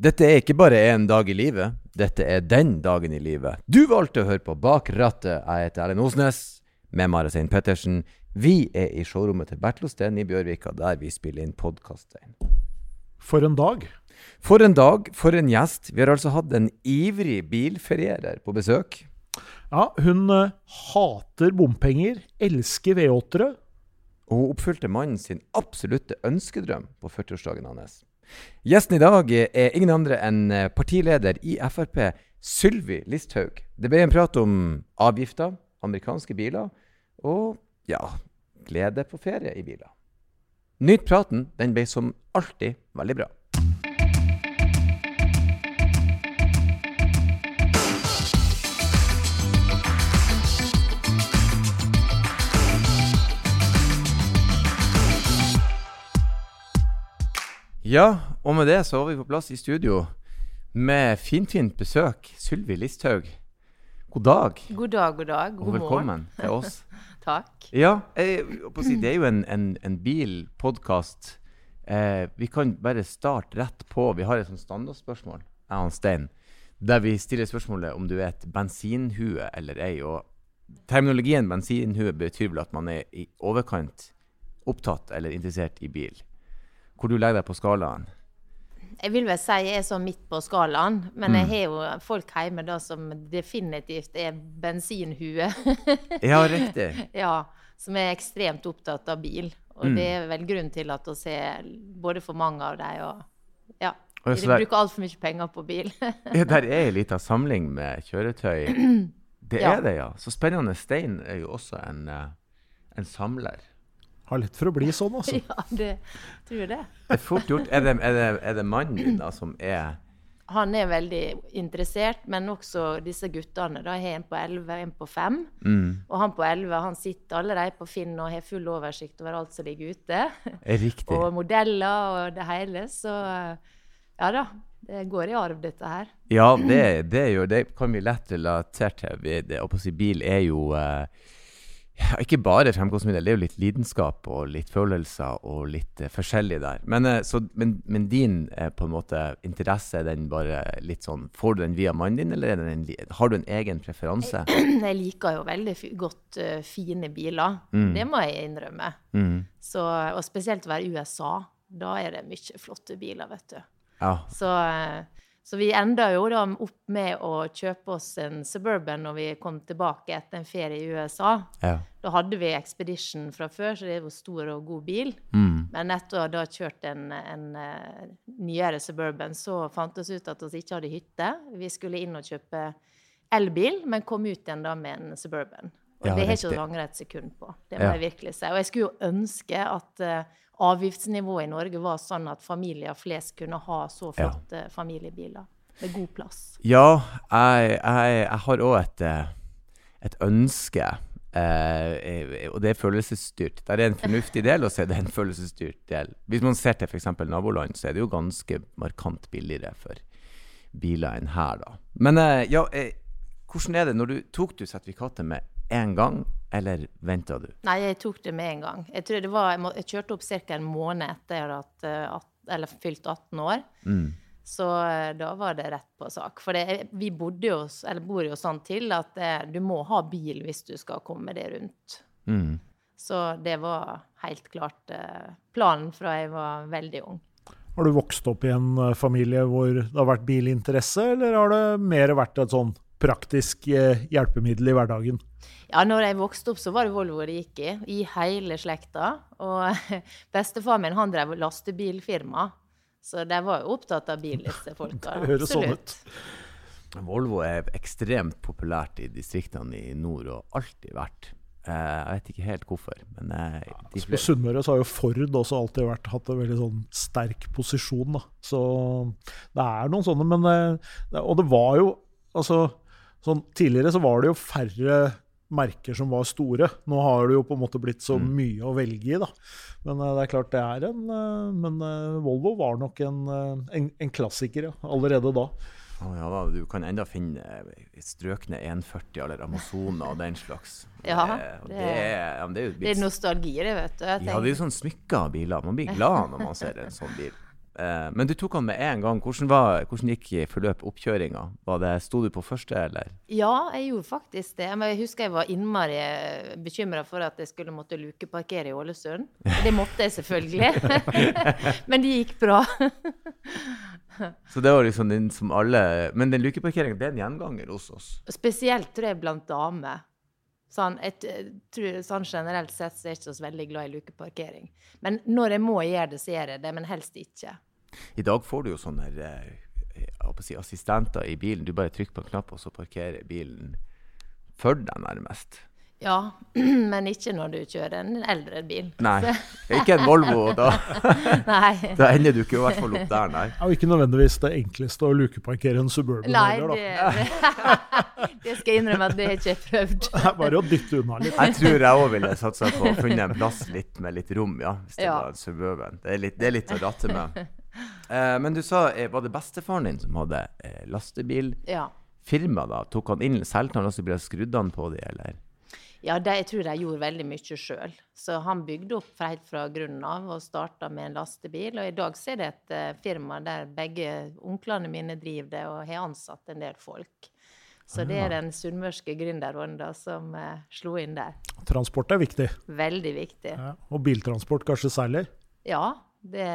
Dette er ikke bare en dag i livet, dette er den dagen i livet. Du valgte å høre på Bak rattet. Jeg heter Erlend Osnes, med Marasein Pettersen. Vi er i showrommet til Bertlosten i Bjørvika, der vi spiller inn podkasten. For en dag. For en dag, for en gjest. Vi har altså hatt en ivrig bilferierer på besøk. Ja, hun uh, hater bompenger, elsker V8-ere. Og hun oppfylte mannen sin absolutte ønskedrøm på 40-årsdagen hans. Gjesten i dag er ingen andre enn eh, partileder i Frp, Sylvi Listhaug. Det ble en prat om avgifter, amerikanske biler og ja, glede på ferie i biler. Nyt praten. Den ble som alltid veldig bra. Ja, og med det så var vi på plass i studio med finfint besøk. Sylvi Listhaug. God dag. God dag, god dag. God og velkommen morgen. til oss. Takk. Ja, jeg, si, det er jo en, en, en bilpodkast. Eh, vi kan bare starte rett på. Vi har et sånt standardspørsmål, jeg og Stein, der vi stiller spørsmålet om du er et bensinhue eller ei. Og terminologien bensinhue betyr vel at man er i overkant opptatt eller interessert i bil. Hvor du legger deg på skalaen? Jeg vil vel si jeg er sånn midt på skalaen. Men mm. jeg har jo folk hjemme da som definitivt er bensinhue. ja, riktig. Ja, Som er ekstremt opptatt av bil. Og mm. det er vel grunnen til at vi ser både for mange av dem og Ja. De bruker altfor mye penger på bil. ja, der er ei lita samling med kjøretøy. Det er ja. det, ja. Så spennende. Stein er jo også en, eh, en samler. Har lett for å bli sånn, altså. ja, det tror jeg det. Det er fort gjort. Er det, er det, er det mannen din da som er han er veldig interessert, men også disse guttene. Da har en på 11 en på 5. Mm. Og han på 11 han sitter allerede på Finn og har full oversikt over alt som ligger ute. Riktig. og modeller og det hele. Så ja da. Det går i arv, dette her. Ja, det, det, jo, det kan vi lett relatere til. Det, det, bil er jo uh, ja, ikke bare fremkomstmiddel, det er jo litt lidenskap og litt følelser og litt uh, forskjellig der. Men, uh, så, men, men din uh, på en måte interesse, er den bare litt sånn Får du den via mannen din, eller en, har du en egen preferanse? Jeg, jeg liker jo veldig godt fine biler. Mm. Det må jeg innrømme. Mm. Så, og spesielt å være i USA. Da er det mye flotte biler, vet du. Ja. Så så vi enda jo da opp med å kjøpe oss en Suburban når vi kom tilbake etter en ferie i USA. Ja. Da hadde vi Expedition fra før, så det var stor og god bil. Mm. Men etter å ha kjørt en, en uh, nyere Suburban, så fant vi ut at vi ikke hadde hytte. Vi skulle inn og kjøpe elbil, men kom ut igjen da med en Suburban. Og ja, det har ikke angra et sekund på. Det må ja. jeg virkelig si. Og jeg skulle jo ønske at uh, avgiftsnivået i Norge var sånn at familier flest kunne ha så flotte ja. familiebiler med god plass. Ja, jeg, jeg, jeg har òg et, eh, et, ønske. Eh, og det er følelsesstyrt. Det er en fornuftig del, og så er det en følelsesstyrt del. Hvis man ser til f.eks. naboland, så er det jo ganske markant billigere for biler enn her, da. Men eh, ja, eh, hvordan er det når du tok du sertifikatet med en gang, eller venta du? Nei, jeg tok det med en gang. Jeg, det var, jeg, må, jeg kjørte opp ca. en måned etter jeg hadde at, fylt 18 år. Mm. Så eh, da var det rett på sak. For det, vi bodde jo, eller bor jo sånn til at det, eh, du må ha bil hvis du skal komme deg rundt. Mm. Så det var helt klart eh, planen fra jeg var veldig ung. Har du vokst opp i en familie hvor det har vært bilinteresse, eller har det mer vært et sånn praktisk hjelpemiddel i hverdagen? Ja, når jeg vokste opp, så var det Volvo det gikk i. I hele slekta. Og bestefar min han drev lastebilfirma. Så de var jo opptatt av bil, disse folka. det høres sånn ut. Volvo er ekstremt populært i distriktene i nord, og alltid vært. Eh, jeg vet ikke helt hvorfor, men eh, ja, altså På Sunnmøre så har jo Ford også alltid vært, hatt en veldig sånn sterk posisjon. Da. Så det er noen sånne, men eh, Og det var jo altså sånn, Tidligere så var det jo færre merker som var store. Nå har det jo på en måte blitt så mm. mye å velge i, da. Men uh, det er klart det er en uh, Men uh, Volvo var nok en, en, en klassiker ja, allerede da. Oh, ja, da, Du kan enda finne strøkne 140 eller Amazoner og den slags. Ja, det, det, ja, det, det er nostalgi, det, vet du. Ja, det er jo sånn smykka biler. Man blir glad når man ser en sånn bil. Eh, men du tok han med en gang. Hvordan, var, hvordan gikk forløp oppkjøringa? Sto du på første, eller? Ja, jeg gjorde faktisk det. Men jeg husker jeg var innmari eh, bekymra for at jeg skulle måtte lukeparkere i Ålesund. Det måtte jeg selvfølgelig. men det gikk bra. Så det var liksom den som alle Men den lukeparkeringa, det er en gjenganger hos oss? Spesielt tror jeg blant damer. Sånn, jeg tror, sånn generelt sett så er jeg ikke så veldig glad i lukeparkering. Men når jeg må gjøre det, så gjør jeg det. Men helst ikke. I dag får du jo sånne eh, si, assistenter i bilen. Du bare trykker på en knapp, og så parkerer bilen for deg, nærmest. Ja, men ikke når du kjører en eldre bil. Nei, ikke en Volvo. Da, da ender du ikke i hvert fall opp der, nei. Ja, ikke nødvendigvis det enkleste å lukeparkere en Suburban. Nei, heller, det, det, skal jeg innrømme at det har ikke prøvd. Det er bare å dytte unna litt. Jeg tror jeg òg ville satsa på å funne en plass litt med litt rom, ja. Hvis det ja. var en Suburban. Det er, litt, det er litt å ratte med. Eh, men du sa, eh, var det bestefaren din som hadde eh, lastebilfirma? da? Tok han inn, Solgte han lastebiler, skrudde han på de, eller? Ja, det, jeg tror de gjorde veldig mye sjøl. Så han bygde opp fra, helt fra grunnen av og starta med en lastebil. Og i dag er det et uh, firma der begge onklene mine driver det, og har ansatt en del folk. Så det er den sunnmørske gründerånda som uh, slo inn der. Transport er viktig. Veldig viktig. Ja, og biltransport kanskje særlig? Ja. Det,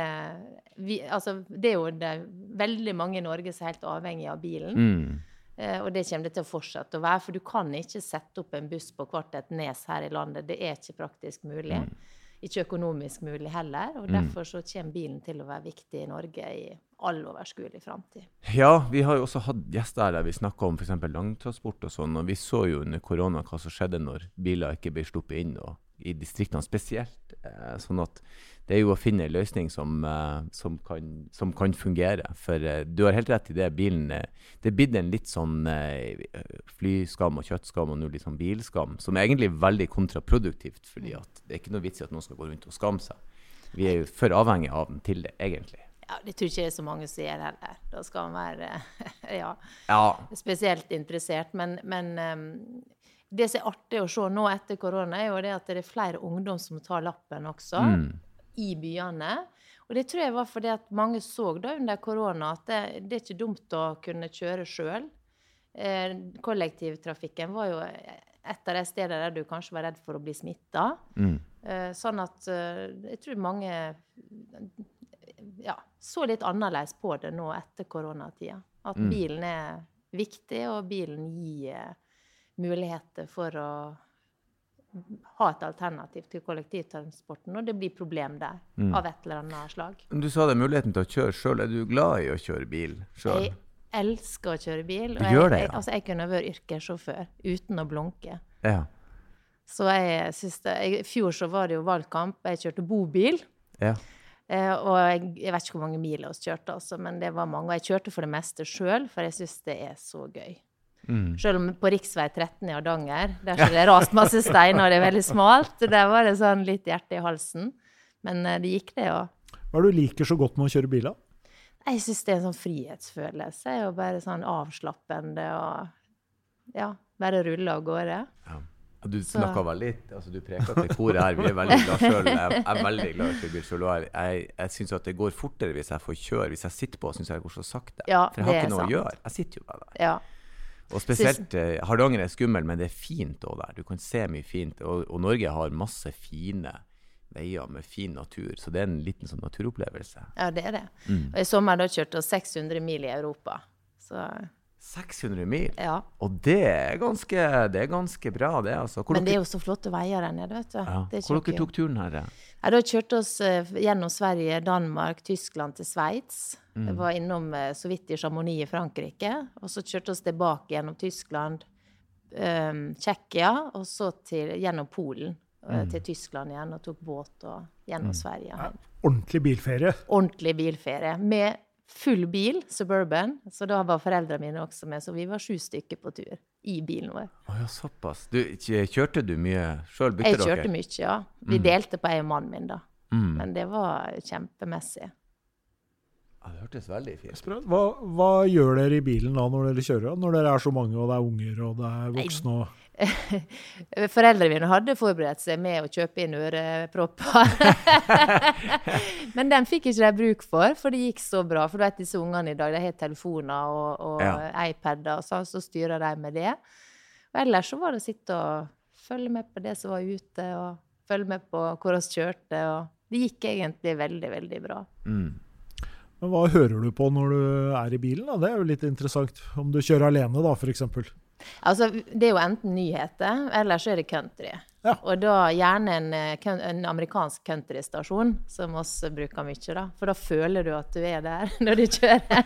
vi, altså, det er jo det, veldig mange i Norge som er helt avhengig av bilen. Mm. Eh, og det kommer det til å fortsette å være. For du kan ikke sette opp en buss på hvert et nes her i landet. Det er ikke praktisk mulig. Mm. Ikke økonomisk mulig heller. Og mm. derfor så kommer bilen til å være viktig i Norge i all overskuelig framtid. Ja, vi har jo også hatt gjester der vi snakka om f.eks. langtransport og sånn. Og vi så jo under korona hva som skjedde når biler ikke ble sluppet inn, og i distriktene spesielt. Eh, sånn at det er jo å finne en løsning som, uh, som, kan, som kan, fungere. For uh, du har helt rett i det. Bilen uh, Det er blitt en litt sånn flyskam og kjøttskam og nå litt sånn bilskam, som er egentlig veldig kontraproduktivt. fordi at det er ikke noe vits i at noen skal gå rundt og skamme seg. Vi er jo for avhengig av den til det, egentlig. Ja, Det tror ikke jeg er så mange som gjør heller. Da skal man være ja, ja. spesielt interessert. Men, men um, det som er artig å se nå etter korona, er jo det at det er flere ungdom som tar lappen også. Mm i byene. Og det tror jeg var fordi at mange så da under korona at det, det er ikke dumt å kunne kjøre sjøl. Eh, kollektivtrafikken var jo et av de stedene der du kanskje var redd for å bli smitta. Mm. Eh, sånn at eh, jeg tror mange ja, så litt annerledes på det nå etter koronatida. At mm. bilen er viktig, og bilen gir eh, muligheter for å ha et alternativ til kollektivtransporten, og det blir problem der mm. av et eller annet slag. Du sa det er muligheten til å kjøre sjøl. Er du glad i å kjøre bil sjøl? Jeg elsker å kjøre bil. Og gjør det, ja. Jeg, altså, jeg kunne vært yrkessjåfør uten å blunke. Ja. Så jeg syns det I fjor så var det jo valgkamp. Jeg kjørte bobil. Ja. Eh, og jeg, jeg, vet ikke hvor mange mil vi kjørte, altså, men det var mange. Og jeg kjørte for det meste sjøl, for jeg syns det er så gøy. Mm. Selv om på rv. 13 i Hardanger, der det er rast masse stein og det er veldig smalt, der var det sånn litt hjerte i halsen. Men uh, det gikk, det òg. Hva er det du liker så godt med å kjøre bil? da? Jeg syns det er en sånn frihetsfølelse. Og bare sånn avslappende og ja, bare rulle av gårde. Ja. Du snakka veldig altså Du preka til koret her. Vi er veldig glad sjøl. Jeg, er veldig glad i å kjøre bil sjøl. Jeg, jeg, jeg syns at det går fortere hvis jeg får kjøre. Hvis jeg sitter på, syns jeg det går så sakte. Ja, For jeg har ikke noe sant. å gjøre. Jeg sitter jo bare der. Ja. Og spesielt eh, Hardanger er skummel, men det er fint òg der. Du kan se mye fint. Og, og, Norge har masse fine veier med fin natur, så det er en liten sånn naturopplevelse. Ja, det er det. Mm. Og i sommer da kjørte vi 600 mil i Europa. Så 600 mil? Ja. Og det er ganske, det er ganske bra, det. altså. Hvor Men det er jo så flotte veier der nede, vet du. Ja. Hvor dere tok turen her? Ja, da kjørte vi uh, gjennom Sverige, Danmark, Tyskland til Sveits. Mm. Jeg var innom uh, så vidt i Chamonix i Frankrike. Og så kjørte vi tilbake gjennom Tyskland, um, Tsjekkia, og så til, gjennom Polen. Mm. Til Tyskland igjen, og tok båt og gjennom mm. Sverige. Ja. Ordentlig bilferie? Ordentlig bilferie. Med full bil, Suburban, så da var foreldrene mine også med. Så vi var sju stykker på tur i bilen vår. Oh, ja, såpass. Du, kjørte du mye sjøl? Jeg kjørte mye, ja. Vi mm. delte på jeg og mannen min, da. Mm. Men det var kjempemessig. Ja, det hørtes veldig fint hva, hva, gjør dere i bilen da når dere kjører? Når dere er så mange og det er unger og det er voksne? Og... Foreldrene mine hadde forberedt seg med å kjøpe inn ørepropper. Men den fikk ikke de bruk for, for det gikk så bra. For du vet disse ungene i dag, de har telefoner og, og ja. iPader, og så, så styrer de med det. Og ellers så var det å sitte og følge med på det som var ute, og følge med på hvor vi kjørte. og det gikk egentlig veldig, veldig bra. Mm. Men hva hører du på når du er i bilen? Da? Det er jo litt interessant. Om du kjører alene, da, f.eks. Altså, det er jo enten nyheter, eller så er det country. Ja. Og da gjerne en, eh, en amerikansk countrystasjon, som oss bruker mye, da. For da føler du at du er der når du kjører.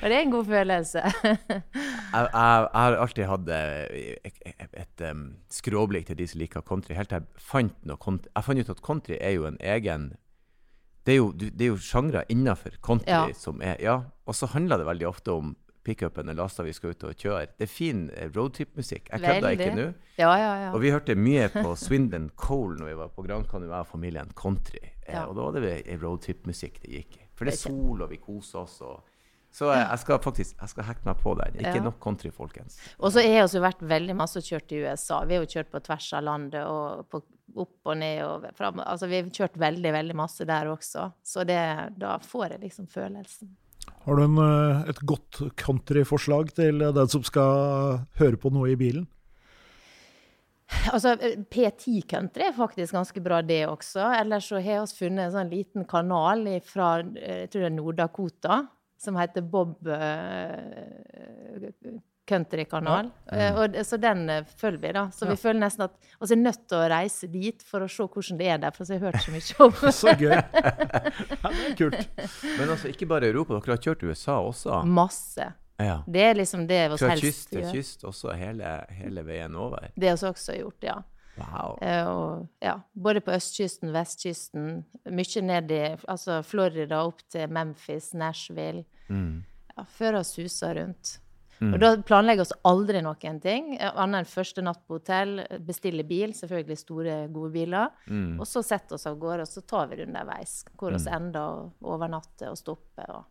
og det er en god følelse. jeg, jeg, jeg, har alltid hatt eh, et, et, et um, skråblikk til de som liker country, helt til jeg fant noe country. Jeg fant ut at country er jo en egen det er jo, det er jo sjangre innafor country ja. som er Ja, og så handler det veldig ofte om pickupen er lasta, vi skal ut og kjøre. Det er fin eh, roadtrip-musikk. Jeg kødder ikke nå. Ja, ja, ja. Og vi hørte mye på Swindon Cole når vi var på Gran Canoa og familien country. Eh. Og da var det roadtrip-musikk det gikk i. For det er sol, og vi koser oss. og så jeg skal faktisk jeg skal hacke meg på den. Ikke ja. nok country, folkens. Og så har vi vært veldig masse kjørt i USA. Vi har jo kjørt på tvers av landet og på, opp og ned og fram. Altså, vi har kjørt veldig, veldig masse der også. Så det, da får jeg liksom følelsen. Har du en, eh, et godt countryforslag til den som skal høre på noe i bilen? Altså, P10 Country er faktisk ganske bra, det også. Ellers så har vi funnet en sånn liten kanal fra eh, jeg tror det er Nord-Dakota som heter Bob uh, countrykanal. Ja. Uh, så den uh, følger vi, da. Så ja. vi føler nesten at vi er nødt til å reise dit for å se hvordan det er der, for så har hørt så mye om Så gøy. ja, det er kult. Men altså, ikke bare Europa, dere har kjørt USA også? Masse. Ja. Det er liksom det vi helst gjør. Fra kyst til kyst også hele, hele veien over? Det har vi også gjort, ja. Wow. Uh, og, ja, både på østkysten, vestkysten, mye ned i altså Florida opp til Memphis, Nashville. Mm. Ja, før vi suser rundt. Mm. Og da planlegger vi aldri noen ting, annet enn første natt på hotell, bestille bil, selvfølgelig store, gode biler, mm. og så setter vi av gårde, og så tar vi det underveis, hvor vi mm. ender og overnatter og stopper. og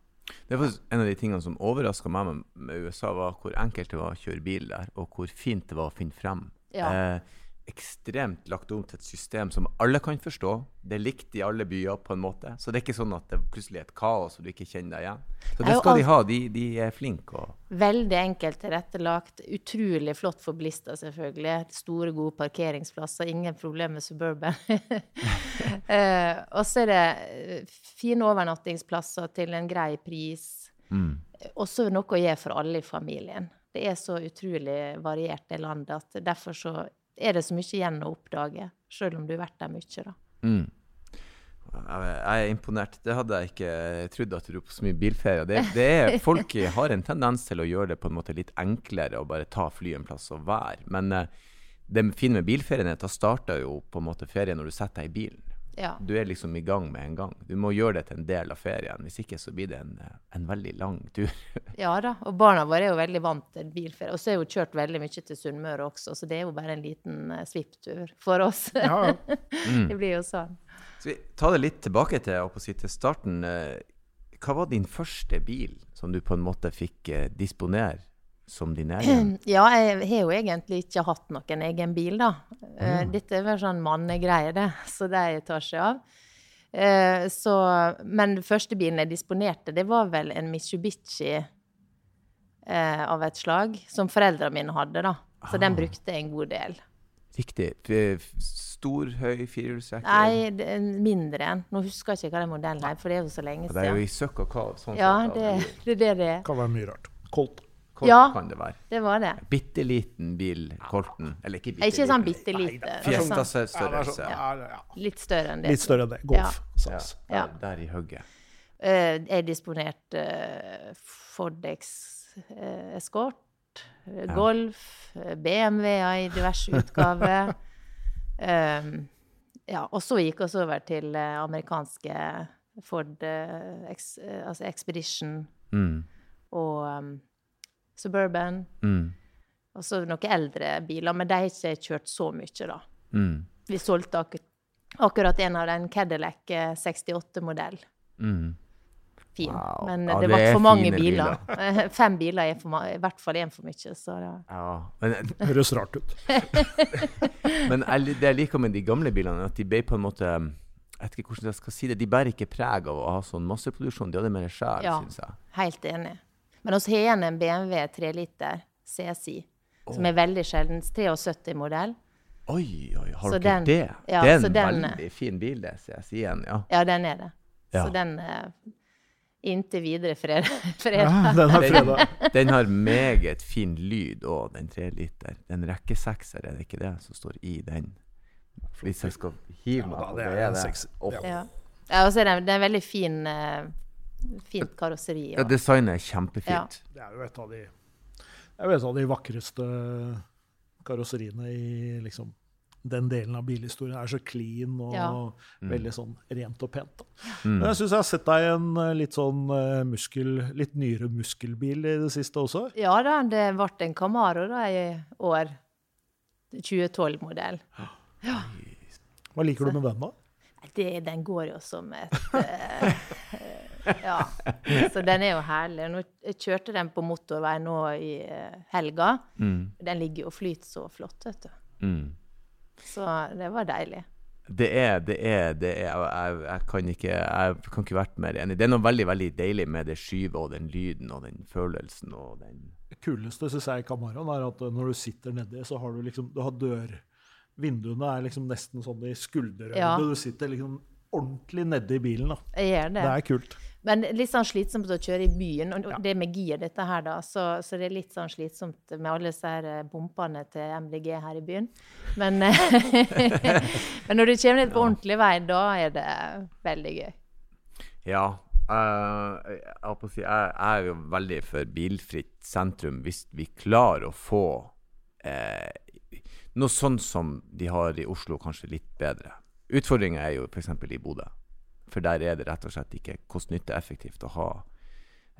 det var En av de tingene som overraska meg med, USA, var hvor enkelt det var å kjøre bil der, og hvor fint det var å finne frem. Ja. Eh, ekstremt lagt om til et system som alle kan forstå. Det er likt i alle byer, på en måte. Så det er ikke sånn at det plutselig er et kaos og du ikke kjenner deg igjen. Så det skal de ha. De, de er flinke. Veldig enkelt tilrettelagt. Utrolig flott for bilister, selvfølgelig. Store, gode parkeringsplasser. Ingen problem med Suburban. uh, og så er det eh, fine overnattingsplasser til en grei pris. Mm. Også noe å gjøre for alle i familien. Det er så utrolig variert, det landet, at derfor så er det så mye igjen å oppdage, selv om du har vært der mye. da. Mm. Jeg er imponert. Det hadde jeg ikke trodd at du dro på så mye bilferie. Det, det er, folk har en tendens til å gjøre det på en måte litt enklere å bare ta fly en plass og være. Men uh, det fine med bilferien er at da starter jo på en måte ferien når du setter deg i bilen. Ja. Du er liksom i gang med en gang. Du må gjøre det til en del av ferien. Hvis ikke så blir det en, en veldig lang tur. ja da, og barna våre er jo veldig vant til bilferie. Og så er jo kjørt veldig mye til Sunnmøre også, så det er jo bare en liten uh, svipptur for oss. Ja. mm. det blir jo sånn. Så vi tar det litt tilbake til, si, til starten. Eh, hva var din første bil som du på en måte fikk uh, disponere? Som din egen? Ja, jeg har jo egentlig ikke hatt noen egen bil, da. Mm. Dette er vel sånn mannegreie, det. Så det tar seg av. Uh, så, men den første bilen jeg disponerte, det var vel en Mitsubishi uh, av et slag. Som foreldrene mine hadde, da. Så ah. den brukte jeg en god del. Riktig. Stor, høy firehjulstrekker? Nei, mindre enn. Nå husker jeg ikke hva den modellen er, for det er jo så lenge siden. Det er jo i søkk og kav. Sånn ja, det, det, det, det. Kan være mye rart. Colt. Colt ja, kan det være. det var det. Bitte liten bil, Colten. Eller ikke bitte Ikke sånn bitte lite. Fiesta-størrelse. Ja, Litt større enn det. Litt større enn det. Golf. Ja. ja. Der, der, i hugget. Uh, jeg disponerte uh, Ford X, uh, Escort, uh, Golf, BMW-er i diverse utgaver. um, ja, og så gikk vi over til amerikanske Ford ex, altså Expedition. Mm. Og um, Suburban. Mm. Og så noen eldre biler, men de har ikke kjørt så mye, da. Mm. Vi solgte ak akkurat en av den Cadillac 68-modell. Eh, mm. fin. Wow. Men Ja, det det ble for mange biler. biler. Fem biler er for i hvert fall én for mye. Så da. Ja. Men, Høres rart ut. men det jeg liker med de gamle bilene, at de ble på en måte Jeg vet ikke hvordan jeg skal si det. De bærer ikke preg av å ha sånn masseproduksjon. De hadde mer sjel, Ja. syns jeg. Helt enig. Men vi har igjen en BMW 3 liter CSI, som er veldig sjelden. 73-modell. Oi, oi, har Så dere den- det? ja, det er en den- veldig fin bil, det, CSI-en. Ja. Ja, den er det. Ja. Så den Inntil videre fred. fredag. Ja, den har fredag. den har meget fin lyd òg, den 3 liter. En rekkesekser, er det ikke det som står i den? Hvis jeg skal hive meg Ja, på det er det. Ja. ja og så er den, den er veldig fin eh, fint karosseri. Ja, og- designet er kjempefint. Det er jo et av de, det er et av de vakreste karosseriene i liksom den delen av bilhistorien. Det er så clean og Ja. veldig sånn rent og pent. Da. Mm. Men jeg syns jeg har sett deg i en eh, litt sånn eh, muskel, litt nyere muskelbil i det siste også. Ja da, det ble en Camaro da i år. 2012-modell. Hva liker du med den, da? Det, den går jo som et eh, Ja. Så den er jo herlig. Nå, jeg kjørte den på motorvei nå i eh, helga. Mm. Den ligger jo og flyter så flott, vet du. Mm. Så det var deilig. Det er, det er, det er jeg, jeg, kan ikke, jeg kan ikke vært mer enig. Det er noe veldig veldig deilig med det skyvet og den lyden og den følelsen og den Det kuleste syns jeg i Camaroen er at eh, når du sitter nedi, så har du liksom du har dør Vinduene er liksom nesten sånn i skulderhøyde. Ja. Du sitter liksom ordentlig nedi bilen. da. Jeg gjør det. Det er kult. Men litt sånn slitsomt å kjøre i byen. Og det med gir, dette her, da. Så, så det er litt sånn slitsomt med alle disse eh, bompene til MDG her i byen. Men, men når du kommer litt på ordentlig vei, da er det veldig gøy. Ja. Uh, jeg, jeg er jo veldig for bilfritt sentrum hvis vi klarer å få uh, noe sånn som de har i Oslo, kanskje litt bedre. Utfordringa er jo f.eks. i Bodø. For der er det rett og slett ikke kost-nytte-effektivt å ha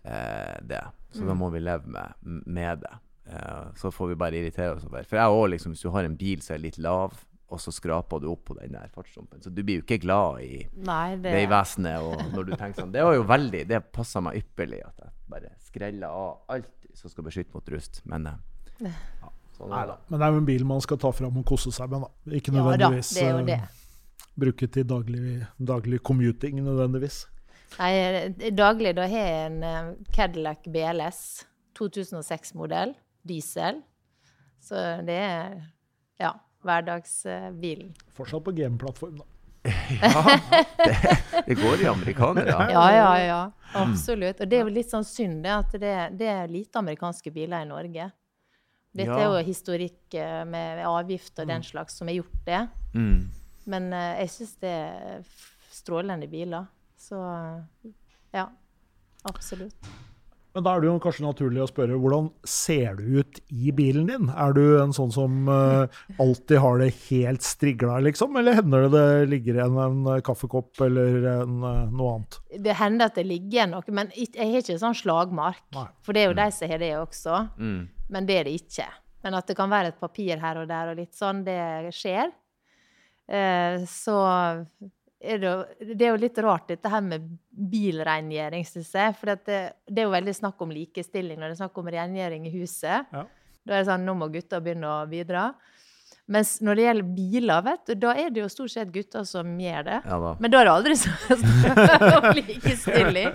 eh, det. Så da må vi leve med, med det. Eh, så får vi bare irritere oss over. For jeg òg, liksom, hvis du har en bil som er litt lav, og så skraper du opp på den der fartsdumpen. så du blir jo ikke glad i Nei, det Vegvesenet og når du tenker sånn Det var jo veldig Det passa meg ypperlig at jeg bare skreller av alt som skal beskytte mot rust. Men eh, ja, sånn er det. Men det er jo en bil man skal ta fram og kose seg med. da. Ikke Ja da, nødvendigvis det er jo eh, det. Bruke til daglig, daglig commuting nødvendigvis. Nei, eh, daglig da har jeg en eh, Cadillac BLS 2006-modell, diesel. Så det er ja, hverdagsbilen. Fortsatt på GM-plattform, da. Det, det går i amerikanere. Ja, ja, ja. Absolutt. Og det er jo litt sånn synd det at det, det er lite amerikanske biler i Norge. Dette Ja. er jo historikk eh, med avgifter og den slags som har gjort det. Mm. Men eh, jeg syns det er strålende biler. Så ja. Absolutt. Men da er det jo kanskje naturlig å spørre hvordan ser du ut i bilen din? Er du en sånn som eh, alltid har det helt strigla, liksom? Eller hender det det ligger igjen en kaffekopp eller en, eh, noe annet? Det hender at det ligger igjen noe, men jeg har ikke sånn slagmark. Nei. For det er jo de som har det også. Mm. Men det er det ikke. Men at det kan være et papir her og der og litt sånn, det skjer. Eh, så er det, jo- det er jo litt rart dette her med bilrengjøring, syns jeg. For det, det er jo veldig snakk om likestilling når det er snakk om rengjøring i huset. Ja. Da er det sånn, nå må gutta begynne å bidra. Mens når det gjelder biler, vet du, da er det jo stort sett gutter som gjør det. Ja da. Men da er det aldri så om likestilling.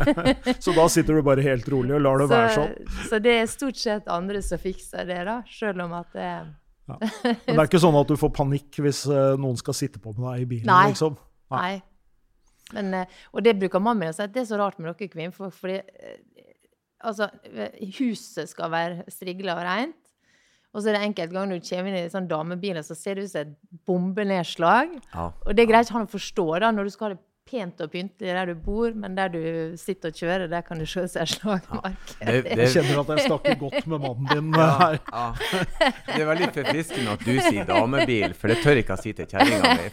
Så da sitter du bare helt rolig og lar det være sånn? så det er stort sett andre som fikser det, da. Selv om at det er Men det er ikke sånn at du får panikk hvis eh, noen skal sitte på med deg i bilen? Nei. liksom? Nei. Men, eh, og det bruker mannen min å si, at det er så rart med dere kvinner fordi eh, altså, huset skal være strigla og rent. Og så er det enkelte ganger du kommer inn i sånn damebiler, så ser det ut som et bombenedslag. Ja. Og det greier ikke han å forstå da, når du skal ha det pent og pyntelig der du bor, men der du sitter og kjører, der kan du se seg slagmark. Det, Jeg kjenner at jeg snakker godt med mannen din ja, her. ja. det er veldig forfriskende at du sier damebil, for det tør ikke jeg si til kjerringa mi.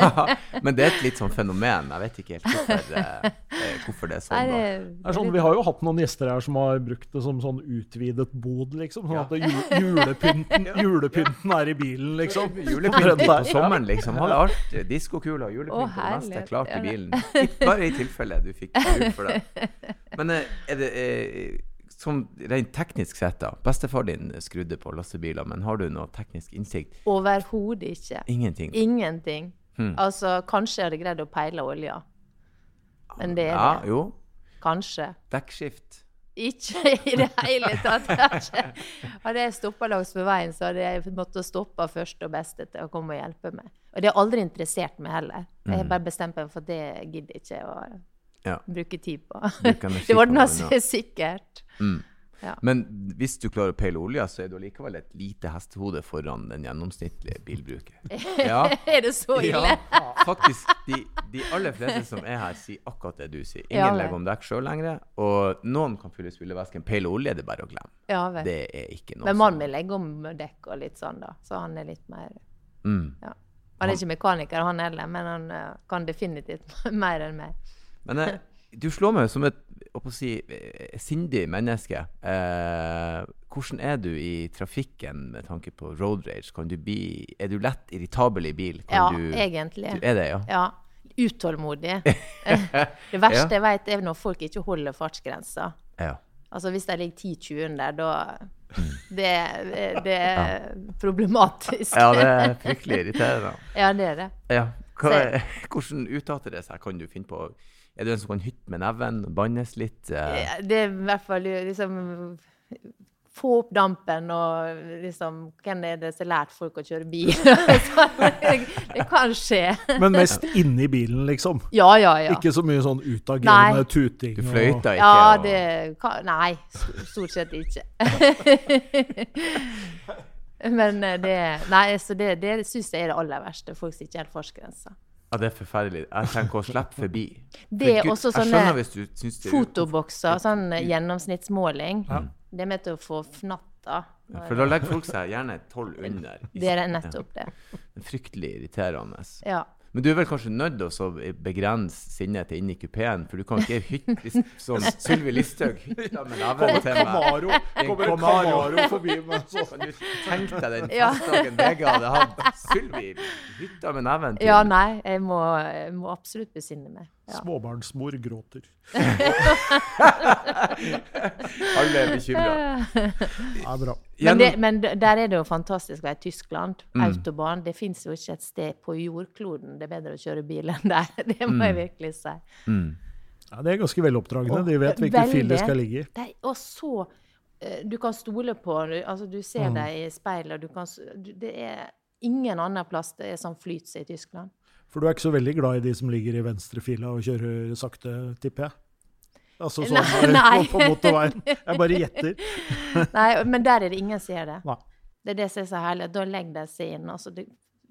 Men det er et litt sånn fenomen. Jeg vet ikke helt hvorfor, eh, eh, hvorfor det er sånn. da. det, er sånn, vi har jo hatt noen gjester her som har brukt det som sånn utvidet bod, liksom. Sånn at julepynten, julepynten er i bilen, liksom. Julepynten på sommeren, liksom. Hadde alt. Diskokuler og julepynt Å, og det meste klart Ja, i det- bilen. Bare i tilfelle du fikk bruk for det. Men eh, er det er, som rent teknisk sett, da. Bestefar din skrudde på lastebiler, men har du noe teknisk innsikt? Overhodet ikke. Ingenting. Ingenting. Hmm. Altså, kanskje jeg hadde greid å peile olja. Men det er Ja, det. jo. Kanskje. Dekkskift. Ikke i det hele tatt. Hadde jeg stoppa langs med veien, så hadde jeg måttet stoppe første og beste til å komme og hjelpe meg. Og det har aldri interessert meg heller. Jeg har bare bestemt meg for at det gidder jeg ikke å Ja. bruke tid på. Det ordner seg sikkert. Mm. Ja. Men hvis du klarer å peile olja, så er du allikevel et lite hestehode foran den gjennomsnittlige bilbruker. Ja, er det så ille? ja faktisk. De, de aller fleste som er her, sier akkurat det du sier. Ingen legger om dekk sjøl lenger. Og noen kan fylle spylevæsken. Peile olje det er bare å glemme. Ja. Det er ikke noe Men mannen min legger om dekk og litt sånn, da. Så han er litt mer mm. ja. Han er ikke mekaniker, han heller, men han eh, kan definitivt mer enn meg. Men eh, du slår meg som et si, eh, sindig menneske. Eh, hvordan er du i trafikken med tanke på road rage? Kan du bli, er du lett irritabel i bil? Kan Ja, du, egentlig. du er det, ja? Ja. Utålmodig. det verste jeg vet, er når folk ikke holder fartsgrensa. ja. Altså hvis det ligger 10-20 under, da det, det er problematisk. Ja, det er fryktelig irriterende. Ja, det er det. Ja. Hva, Så- hvordan uttaler det seg? Kan du finne på Er du en som kan hytte med neven, bannes litt? eh? Ja, Det er i hvert fall liksom Få opp dampen og liksom Hvem er det som har lært folk å kjøre bil? Det, det kan skje. Men mest inni bilen, liksom. Ja, ja, ja. Ikke så mye sånn utagerende Nei. tuting. Du fløyta ikke? Ja, det kan, Nei, stort sett ikke. Men eh, det Nei, så det, det syns jeg er det aller verste. Folk som ikke helt fartsgrensa. Ja, det er forferdelig. Jeg tenker å slippe forbi. Det er For Gud, også sånne skjønner hvis du syns det er Fotobokser, sånn gjennomsnittsmåling. gjennomsnittsmåling. Det er med til å få fnatta. Ja, For da legger folk seg gjerne tolv under. Det er nettopp det. Ja, fryktelig irriterende. Ja. Men du er vel kanskje nødt til å begrense sinnet til inn i kupeen, for du kan ikke hytte som Sylvi Listhaug. Camaro, kommer en Camaro. Forbi meg. sånn Kan du tenke deg den festdagen VG hadde hatt Sylvi hytta med neven til? ja, nei, jeg må, jeg må absolutt besinne meg. Ja. Småbarnsmor gråter. Alle er bekymra. Det er bra. Men, det, men der er det jo fantastisk å være i Tyskland. Mm. Autobahn. Det fins jo ikke et sted på jordkloden det er bedre å kjøre bil enn der. Det må Mm. jeg virkelig si. Ja, det er ganske veloppdragne. De vet hvilken fil de skal ligge i. Og så eh, Du kan stole på altså, du ser Mm. dem i speilet, og du kan Det er ingen annen plass det er sånn flyt som i Tyskland. For du er ikke så veldig glad i de som ligger i venstrefila og kjører sakte, tipper jeg? Altså sånn Nei, eh, nei. på, på motorveien. Jeg bare gjetter. Nei, men der er det ingen som gjør det. Nei. Det er det som er så herlig. Da legger de seg inn. Altså, det,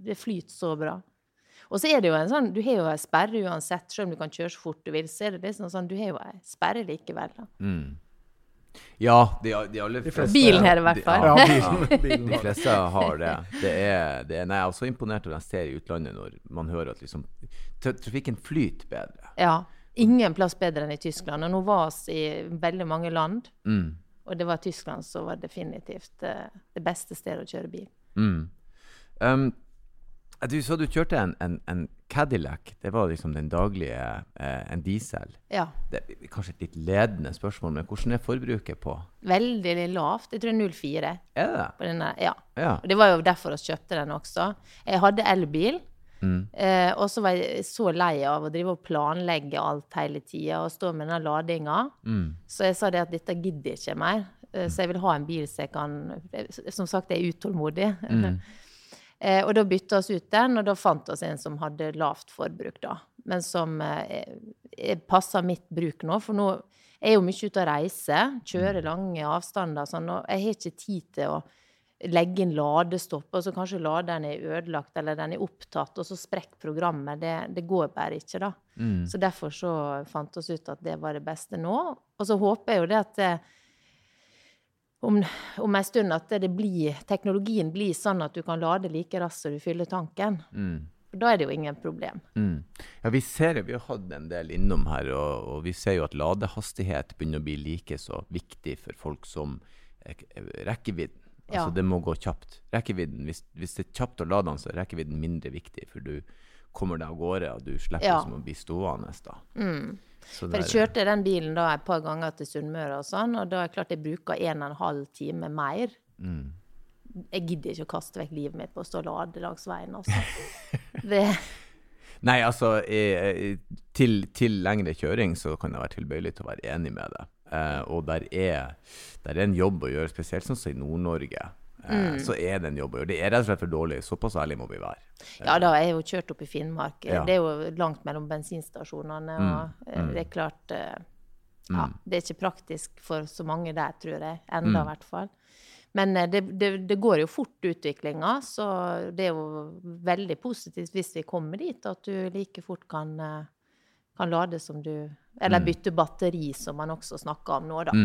det flyter så bra. Og så er det jo en sånn, Du har jo ei sperre uansett, selv om du kan kjøre så fort du vil. så er det liksom sånn, Du har jo ei sperre likevel. da. Mm. Ja, de, de aller fleste Bilen her i hvert fall. Ja, Ja, bilen, bilen De fleste har det. Det er, det er, nei, jeg er også imponert når jeg ser i utlandet når man hører at liksom, trafikken flyter bedre. Ja. Ingen plass bedre enn i Tyskland. Og nå var vi i veldig mange land, Mm. og det var Tyskland som var definitivt eh, det beste stedet å kjøre bil. Mm. Um, du sa du kjørte en, en, en Cadillac. Det var liksom den daglige eh, en diesel. Ja. Det er kanskje et litt ledende spørsmål, men hvordan er forbruket på? Veldig lavt. Jeg tror 0,4 Er det på denne. Ja. Ja. Og det var jo derfor vi kjøpte den også. Jeg hadde elbil. Mm. Eh, og så var jeg så lei av å drive og planlegge alt hele tida og stå med den ladinga. Mm. Så jeg sa det at dette gidder jeg ikke mer. Eh, så jeg vil ha en bil som jeg kan Som sagt, jeg er utålmodig. Mm. eh, og da bytta vi ut den, og da fant vi en som hadde lavt forbruk, da. Men som eh, passer mitt bruk nå. For nå er jeg jo mye ute og reiser, kjører Mm. lange avstander, sånn, og jeg har ikke tid til å legge inn ladestopp, og så kanskje laderen er ødelagt eller den er opptatt, og så sprekker programmet. Det, det går bare ikke, da. Mm. Så derfor så fant vi ut at det var det beste nå. Og så håper jeg jo det at det, om, om en stund at det blir, teknologien blir sånn at du kan lade like raskt som du fyller tanken. Mm. For da er det jo ingen problem. Mm. Ja, vi ser vi har hatt en del innom her, og, og, vi ser jo at ladehastighet begynner å bli like så viktig for folk som eh, rekkevidden. Altså, ja. det må gå kjapt. Rekkevidden, hvis, hvis, det er kjapt å lade den, så er rekkevidden mindre viktig, for du kommer deg av gårde, og du slipper ja. som å bli stående. da. Mm. For jeg kjørte den bilen da et par ganger til Sunnmøre, og sånn, og da er det klart jeg bruker en og en halv time mer. Mm. Jeg gidder ikke å kaste vekk livet mitt på å stå og lade langs veien. altså. Det... Nei, altså til, til, lengre kjøring så kan jeg være tilbøyelig til å være enig med deg. Eh, og der er, der er en jobb å gjøre, spesielt sånn som i Nord-Norge. Eh, mm. Så er det en jobb å gjøre. Det er rett og slett for dårlig. Såpass ærlig må vi være. Ja, da er jeg jo kjørt opp i Finnmark. Ja. Det er jo langt mellom bensinstasjonene. Mm. og eh, mm. det er klart eh, ja, mm. Det er ikke praktisk for så mange der, tror jeg. Enda, i mm. hvert fall. Men det, det, det, går jo fort, utviklinga. Så det er jo veldig positivt hvis vi kommer dit at du like fort kan, kan lade som du Eller mm. bytte batteri, som man også snakker om nå, da.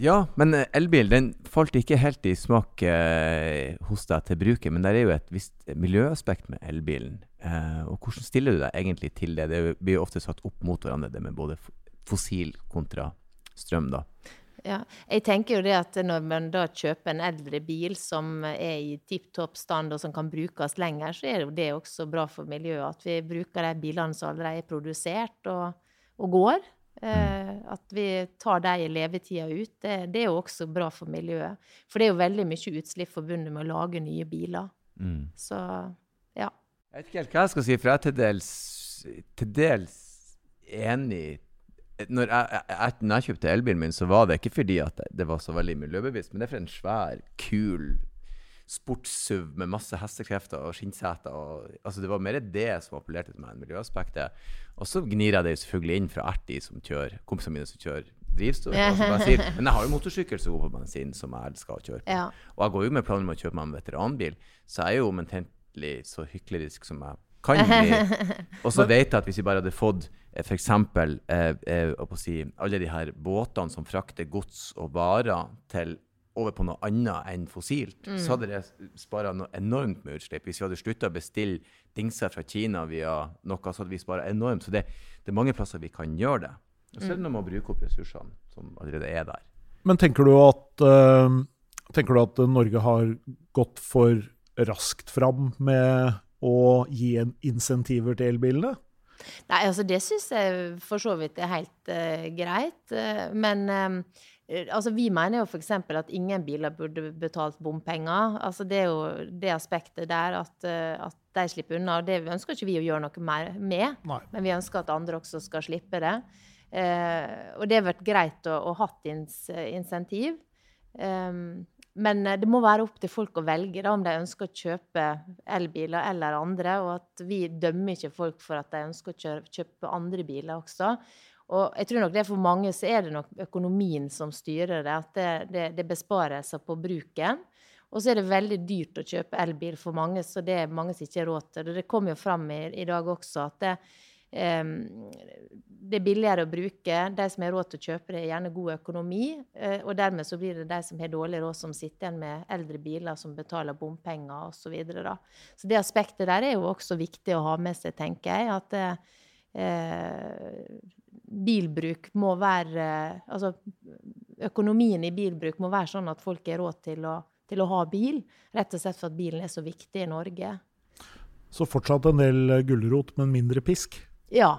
Ja, men eh, elbil den falt ikke helt i smak eh, hos deg til bruket. Men det er jo et visst miljøaspekt med elbilen. Eh, og hvordan stiller du deg egentlig til det? Det blir jo ofte satt opp mot hverandre, det med både fossil kontra strøm, da. Ja, jeg tenker jo det at når man da kjøper en eldre bil som er i tipp topp stand og som kan brukes lenger, så er jo det også bra for miljøet at vi bruker de bilene som allerede er produsert og, og går. Mm. At vi tar de i levetida ut, det, det, er jo også bra for miljøet. For det er jo veldig mye utslipp forbundet med å lage nye biler. Mm. Så ja. Jeg vet ikke helt hva jeg skal si, for jeg er til dels, til dels enig når jeg, jeg, når jeg kjøpte elbilen min, så var det ikke fordi at det var så veldig miljøbevisst, men det er for en svær, kul sports-SUV med masse hestekrefter og skinnseter. Altså det var mer det som appellerte til meg enn miljøaspektet. Og så gnir jeg det selvfølgelig inn fra Erti, som kjører, kompisene mine som kjører drivstoff. Altså Men jeg har jo motorsykkel som går på bensin, som jeg elsker å kjøre på. Ja. Og jeg går jo med planer om å kjøpe meg en veteranbil, så jeg er jo omtrentlig så hyklerisk som jeg kan bli. Og så vet jeg at hvis vi bare hadde fått eh, f.eks. Eh, eh, si, alle de her båtene som frakter gods og varer til over på noe annet enn fossilt, mm. så hadde det spara enormt med utslipp. Hvis vi hadde slutta å bestille dingser fra Kina via noe, så hadde vi spara enormt. Så det, det, er mange plasser vi kan gjøre det. Og så er det noe med å bruke opp ressursene som allerede er der. Men tenker du at, uh, tenker du at Norge har gått for raskt fram med å gi insentiver til elbilene? Nei, altså det syns jeg for så vidt er helt uh, greit. Uh, men uh, altså, vi mener jo f.eks. at ingen biler burde betalt bompenger. Altså, det er jo det aspektet der at, eh, at de slipper unna. og Det ønsker ikke vi å gjøre noe mer med, Nei. men vi ønsker at andre også skal slippe det. Eh, og det har vært greit å, å hatt ins, insentiv. Um, men det må være opp til folk å velge da, om de ønsker å kjøpe elbiler eller andre. Og at vi dømmer ikke folk for at de ønsker å kjøpe andre biler også. Og jeg tror nok det for mange så er det nok økonomien som styrer det. At det, det, det besparelser på bruken. Og så er det veldig dyrt å kjøpe elbil for mange, så det er mange som ikke har råd til det. Det kom jo fram i, i dag også at det, um, det, er billigere å bruke. De som har råd til å kjøpe det, er gjerne god økonomi. Uh, og dermed så blir det de som har dårlig råd, som sitter igjen med eldre biler som betaler bompenger osv. Så, videre, så det aspektet der er jo også viktig å ha med seg, tenker jeg. at det, uh, bilbruk må være Altså økonomien i bilbruk må være sånn at folk har råd til å, til å ha bil. Rett og slett for at bilen er så viktig i Norge. Så fortsatt en del gulrot, men mindre pisk? Ja.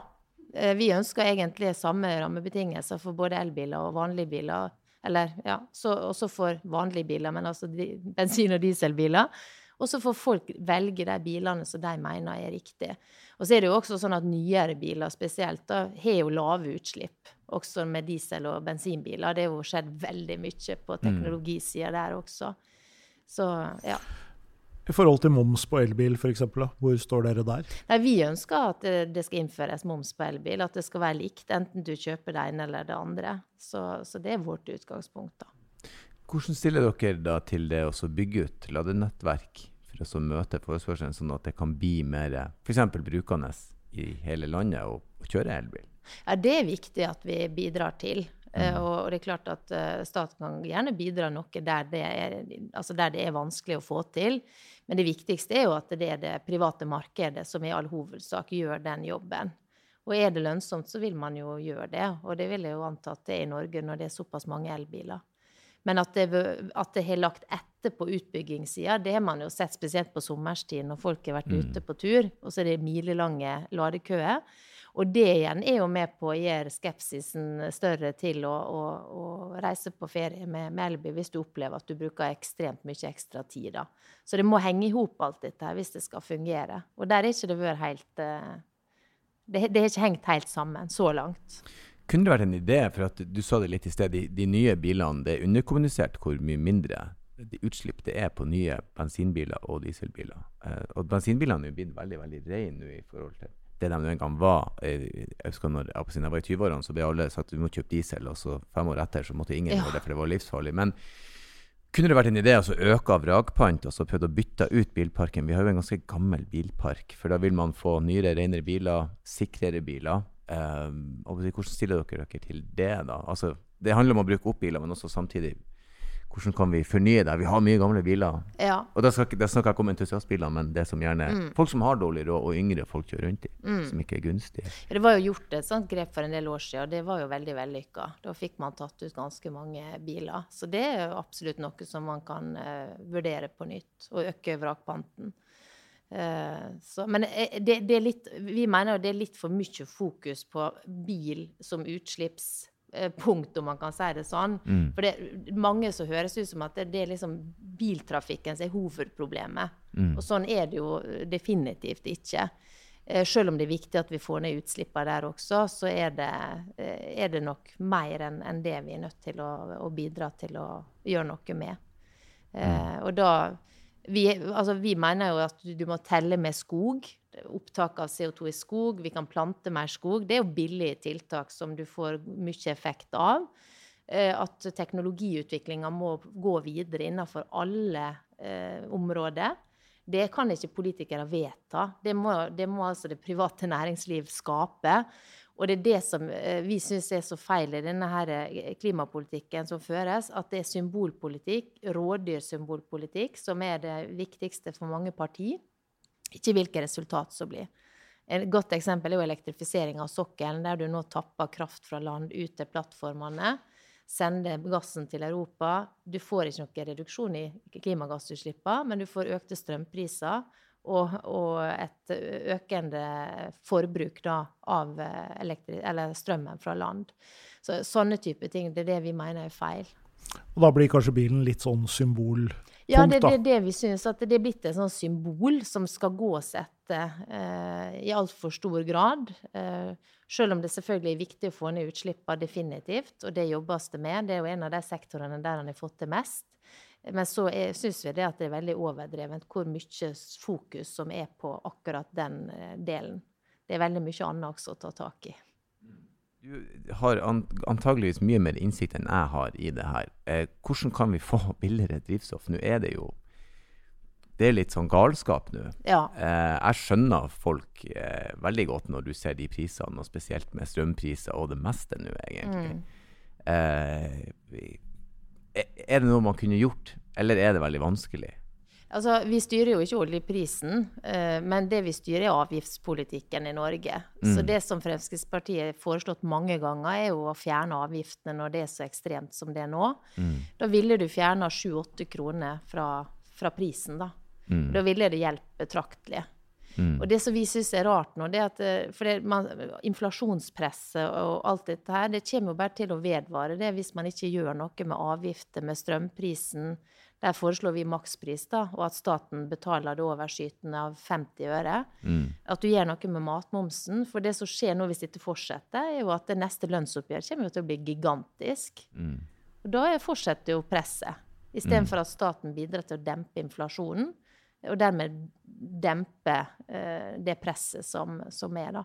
Eh, vi ønsker egentlig samme rammebetingelser for både elbiler og vanlige biler. Eller ja, også for vanlige biler, men altså bensin- og dieselbiler. Og så får folk velge de bilene som de mener er riktige. Og så er det jo også sånn at nyere biler spesielt da, har jo lave utslipp. Også med diesel- og bensinbiler. Det har jo skjedd veldig mye på mm. teknologisida der også. Så ja. I forhold til moms på elbil, f.eks., hvor står dere der? Nei, vi ønsker at det skal innføres moms på elbil. At det skal være likt, enten du kjøper det ene eller det andre. Så, så det er vårt utgangspunkt. da. Hvordan stiller dere da til det å bygge ut ladenettverk for å møte forespørselen, sånn at det kan bli mer f.eks. brukende i hele landet å kjøre elbil? Ja, Det er viktig at vi bidrar til. Mm. Og, og, det er klart at uh, staten kan gjerne bidra noe der det, er, altså der det er vanskelig å få til. Men det viktigste er jo at det er det private markedet som i all hovedsak gjør den jobben. Og er det lønnsomt, så vil man jo gjøre det. Og det vil jeg jo anta at det er i Norge når det er såpass mange elbiler. Men at det, at det har lagt etter på utbyggingssida, det har man jo sett spesielt på sommerstid når folk har vært mm. ute på tur, og så er det milelange ladekøer. Og det igjen er jo med på å gjøre skepsisen større til å, å, å reise på ferie med, med elbil hvis du opplever at du bruker ekstremt mye ekstra tid. da. Så det må henge i hop alt dette her hvis det skal fungere. Og der er ikke det vært helt det, det har ikke hengt helt sammen så langt. Kunne det vært en idé, for at du sa det litt i sted, de, de nye bilene, det er underkommunisert hvor mye mindre de utslipp det er på nye bensinbiler og dieselbiler. Eh, og bensinbilene er blitt veldig veldig rene i forhold til det de en gang var. Eh, jeg husker når jeg var i 20-årene, så ble alle sagt at du må kjøpe diesel, og så fem år etter så måtte ingen ja. gjøre det, for det var livsfarlig. Men kunne det vært en idé å øke av vrakpant og så prøvd å bytte ut bilparken? Vi har jo en ganske gammel bilpark, for da vil man få nyere, renere biler, sikrere biler. Um, hvordan stiller dere dere til det? da? Altså, det handler om å bruke opp biler, men også samtidig hvordan kan vi fornye det? Vi har mye gamle biler. Ja. Og da snakker, da snakker jeg ikke om entusiastbiler, men det som gjerne mm. folk som har dårlig råd, og yngre folk kjører rundt i, mm. som ikke er gunstige. Ja, det var jo gjort et sånt grep for en del år siden, og det var jo veldig vellykka. Da fikk man tatt ut ganske mange biler. Så det er jo absolutt noe som man kan uh, vurdere på nytt, og øke vrakpanten. Uh, så, men eh, det, det, er litt, vi mener jo det er litt for mye fokus på bil som utslipps Eh, punkt, om man kan si det sånn. Mm. For det er mange som høres ut som at det, det er liksom biltrafikken som er hovedproblemet. Mm. Og sånn er det jo definitivt ikke. Eh, selv om det er viktig at vi får ned utslippene der også, så er det, eh, er det nok mer enn en det vi er nødt til å, å, bidra til å gjøre noe med. Mm. Eh, og da vi, altså, vi, mener jo at du, må telle med skog opptak av CO2 i skog, vi kan plante mer skog. Det er jo billige tiltak som du får mye effekt av. Eh, at teknologiutviklinga må gå videre innenfor alle eh, områder. Det kan ikke politikere vedta. Det må, det må, altså det private næringsliv skape. Og det er det som eh, vi syns er så feil i denne her eh, klimapolitikken som føres, at det er symbolpolitikk, rådyr symbolpolitikk, som er det viktigste for mange partier ikke hvilke resultat som blir. Et godt eksempel er jo elektrifisering av sokkelen, der du nå tapper kraft fra land ut til plattformene. Sender gassen til Europa. Du får ikke noen reduksjon i klimagassutslippene, men du får økte strømpriser og, og et økende forbruk da, av strømmen fra land. Så, sånne type ting, det er det vi mener er feil. Og da blir kanskje bilen litt sånn symbol ja, det er det, det, vi syns. At det er blitt et sånn symbol som skal gås etter eh, i altfor stor grad. Eh, selv om det selvfølgelig er viktig å få ned utslippene definitivt, og det jobbes det med. Det er jo en av de sektorene der han har fått det mest. Men så syns vi det at det er veldig overdrevent hvor mye fokus som er på akkurat den eh, delen. Det er veldig mye annet også å ta tak i. Du har antageligvis mye mer innsikt enn jeg har i det her. Eh, hvordan kan vi få billigere drivstoff? Nå er det jo det er litt sånn galskap nå. Ja. Eh, jeg skjønner folk eh, veldig godt når du ser de prisene, og spesielt med strømpriser og det meste nå, egentlig. Mm. Eh, er det noe man kunne gjort, eller er det veldig vanskelig? Altså, Vi styrer jo ikke oljeprisen, uh, men det vi styrer, er avgiftspolitikken i Norge. Mm. Så det som Fremskrittspartiet har foreslått mange ganger, er jo å fjerne avgiftene når det er så ekstremt som det er nå. Mm. Da ville du fjerna 7-8 kroner fra, fra, prisen, da. Mm. Da ville det hjelpe betraktelig. Mm. Og det som vi syns er rart nå, det er at eh, for det, man, inflasjonspresset og alt dette her, det kommer jo bare til å vedvare det hvis man ikke gjør noe med avgifter, med strømprisen, der foreslår vi makspris, da, og at staten betaler det overskytende av 50 øre. Mm. At du gjør noe med matmomsen. For det som skjer nå hvis dette fortsetter, er jo at det neste lønnsoppgjør kommer til å bli gigantisk. Mm. Og da fortsetter jo presset. Istedenfor mm. at staten bidrar til å dempe inflasjonen, og dermed dempe eh, det presset som, som er, da.